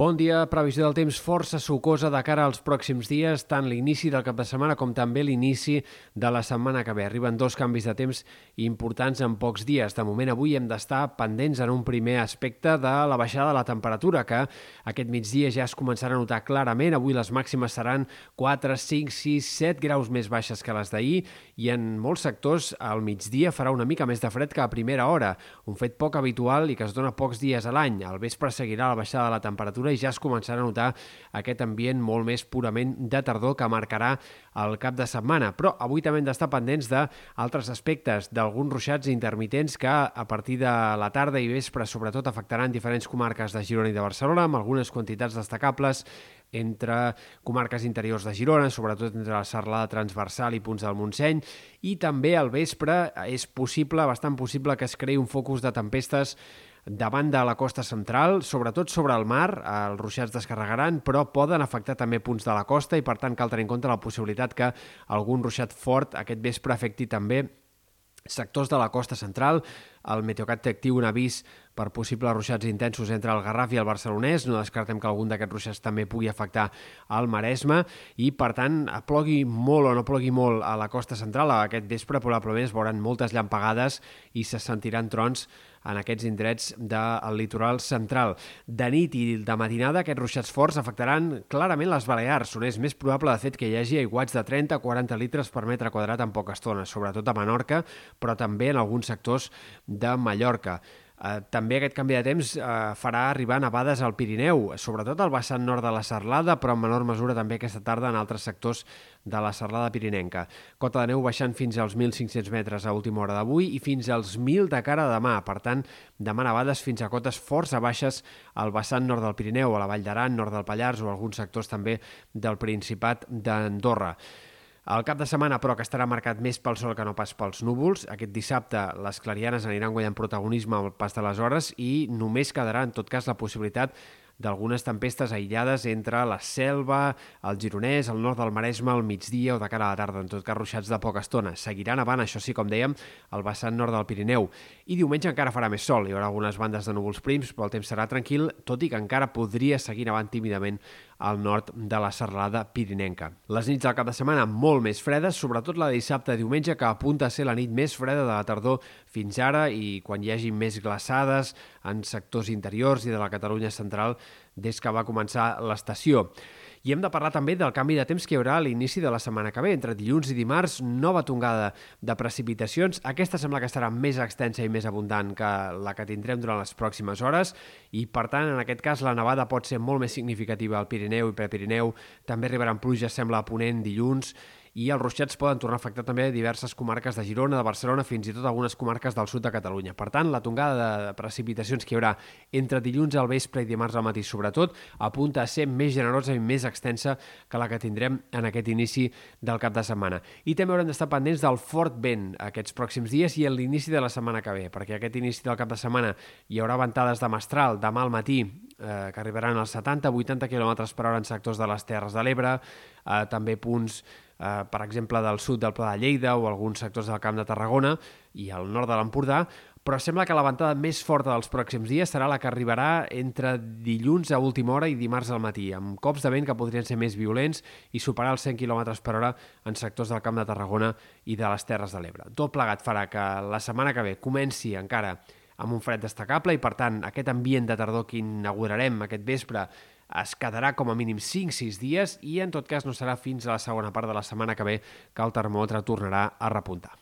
Bon dia, previsió del temps força sucosa de cara als pròxims dies, tant l'inici del cap de setmana com també l'inici de la setmana que ve. Arriben dos canvis de temps importants en pocs dies. De moment, avui hem d'estar pendents en un primer aspecte de la baixada de la temperatura, que aquest migdia ja es començarà a notar clarament. Avui les màximes seran 4, 5, 6, 7 graus més baixes que les d'ahir i en molts sectors al migdia farà una mica més de fred que a primera hora, un fet poc habitual i que es dona pocs dies a l'any. Al vespre seguirà la baixada de la temperatura i ja es començarà a notar aquest ambient molt més purament de tardor que marcarà el cap de setmana. Però avui també hem d'estar pendents d'altres aspectes, d'alguns ruixats intermitents que a partir de la tarda i vespre sobretot afectaran diferents comarques de Girona i de Barcelona amb algunes quantitats destacables entre comarques interiors de Girona, sobretot entre la serlada transversal i punts del Montseny, i també al vespre és possible, bastant possible, que es creï un focus de tempestes davant de la costa central, sobretot sobre el mar, els ruixats descarregaran, però poden afectar també punts de la costa i, per tant, cal tenir en compte la possibilitat que algun ruixat fort aquest vespre afecti també sectors de la costa central. El Meteocat té actiu un avís per possibles ruixats intensos entre el Garraf i el Barcelonès. No descartem que algun d'aquests ruixats també pugui afectar el Maresme i, per tant, plogui molt o no plogui molt a la costa central, aquest vespre probablement es veuran moltes llampegades i se sentiran trons en aquests indrets del litoral central. De nit i de matinada aquests ruixats forts afectaran clarament les Balears, on és més probable de fet que hi hagi aiguats de 30-40 litres per metre quadrat en poca estona, sobretot a Menorca, però també en alguns sectors de Mallorca. Eh, també aquest canvi de temps eh, farà arribar nevades al Pirineu, sobretot al vessant nord de la Serlada, però en menor mesura també aquesta tarda en altres sectors de la Serlada Pirinenca. Cota de neu baixant fins als 1.500 metres a última hora d'avui i fins als 1.000 de cara a demà. Per tant, demà nevades fins a cotes força baixes al vessant nord del Pirineu, a la Vall d'Aran, nord del Pallars o alguns sectors també del Principat d'Andorra. El cap de setmana, però, que estarà marcat més pel sol que no pas pels núvols. Aquest dissabte les clarianes aniran guanyant protagonisme al pas de les hores i només quedarà, en tot cas, la possibilitat d'algunes tempestes aïllades entre la selva, el Gironès, el nord del Maresme, al migdia o de cara a la tarda, en tot cas ruixats de poca estona. Seguiran avant, això sí, com dèiem, el vessant nord del Pirineu. I diumenge encara farà més sol, hi haurà algunes bandes de núvols prims, però el temps serà tranquil, tot i que encara podria seguir avant tímidament al nord de la serralada pirinenca. Les nits del cap de setmana molt més fredes, sobretot la de dissabte i diumenge, que apunta a ser la nit més freda de la tardor fins ara i quan hi hagi més glaçades en sectors interiors i de la Catalunya central des que va començar l'estació. I hem de parlar també del canvi de temps que hi haurà a l'inici de la setmana que ve. Entre dilluns i dimarts, nova tongada de precipitacions. Aquesta sembla que estarà més extensa i més abundant que la que tindrem durant les pròximes hores i, per tant, en aquest cas, la nevada pot ser molt més significativa al Pirineu i Prepirineu. També arribaran pluges, sembla, a Ponent dilluns i els ruixats poden tornar a afectar també diverses comarques de Girona, de Barcelona, fins i tot algunes comarques del sud de Catalunya. Per tant, la tongada de precipitacions que hi haurà entre dilluns al vespre i dimarts al matí, sobretot, apunta a ser més generosa i més extensa que la que tindrem en aquest inici del cap de setmana. I també haurem d'estar pendents del fort vent aquests pròxims dies i en l'inici de la setmana que ve, perquè aquest inici del cap de setmana hi haurà ventades de mestral demà al matí eh, que arribaran als 70-80 km per hora en sectors de les Terres de l'Ebre, eh, també punts eh, per exemple, del sud del Pla de Lleida o alguns sectors del Camp de Tarragona i al nord de l'Empordà, però sembla que la ventada més forta dels pròxims dies serà la que arribarà entre dilluns a última hora i dimarts al matí, amb cops de vent que podrien ser més violents i superar els 100 km per hora en sectors del Camp de Tarragona i de les Terres de l'Ebre. Tot plegat farà que la setmana que ve comenci encara amb un fred destacable i, per tant, aquest ambient de tardor que inaugurarem aquest vespre es quedarà com a mínim 5-6 dies i en tot cas no serà fins a la segona part de la setmana que ve que el termòmetre tornarà a repuntar.